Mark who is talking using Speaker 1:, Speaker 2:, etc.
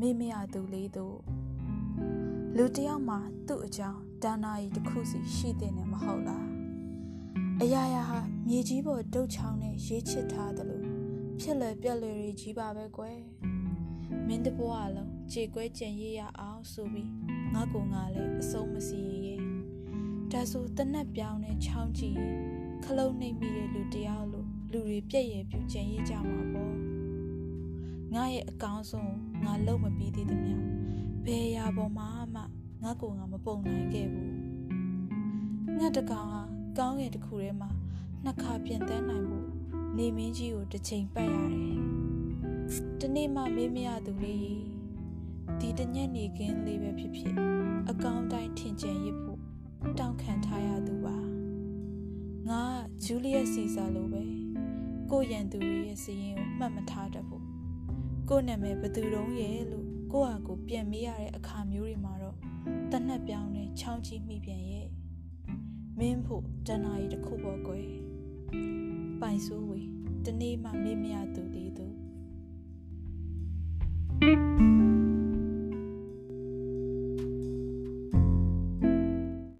Speaker 1: မေ့မရသူလေးတို့လူတယောက်မှာသူ့အကြောင်းဒါနာရီတစ်ခုစီရှိတဲ့နဲ့မဟုတ်လားအရာရာဟာမြေကြီးပေါ်ဒုတ်ချောင်းနဲ့ရေးချစ်ထားတယ်လို့ဖြစ်လွယ်ပြက်လွယ်ကြီးပါပဲကွယ်မင်းတဘွားလုံးကြေကွဲကြံရရအောင်ဆိုပြီးငါ့ကိုငါလည်းအဆုံးမစီရင်ရဲ့ဒါဆိုတနက်ပြောင်းနဲ့ချောင်းကြည့်ရင်ခလုံးနှိမ့်မိတဲ့လူတယောက်လို့လူတွေပြည့်ရပြူကြံရကြမှာပေါ့ ငါရဲ့အကောင်းဆုံးငါလုံးမပြီးသေးသမျှဘယ်ရာပေါ်မှာမှငါ့ကိုငါမပုံနိုင်ခဲ့ဘူးငါတကောင်ဟာကောင်းငယ်တစ်ခုထဲမှာနှစ်ခါပြင်တန်းနိုင်ဖို့နေမင်းကြီးကိုတစ်ချိန်ပတ်ရတယ်။ဒီနေ့မှမေးမရသူလေးဒီတညက်နေခင်းလေးပဲဖြစ်ဖြစ်အကောင်းတိုင်းထင်ကြံရဖို့တောင်းခံထားရသူပါ။ငါဂျူလီယက်စီဆာလိုပဲကိုရန်သူရဲ့စရင်ကိုမှတ်မထားတတ်ဘူး။ ကိုနာမည်ဘသူတုံးရဲ့လို့ကိုဟာကိုပြန်မေးရတဲ့အခါမျိုးတွေမှာတော့တနက်ပြောင်းနဲ့ချောင်းကြီးမိပြန်ရဲ့မင်းဖို့တဏှာကြီးတစ်ခုပေါ့ကွယ်ပိုင်ဆိုးဝေတနေ့မှမေ့မရသူသေးသူ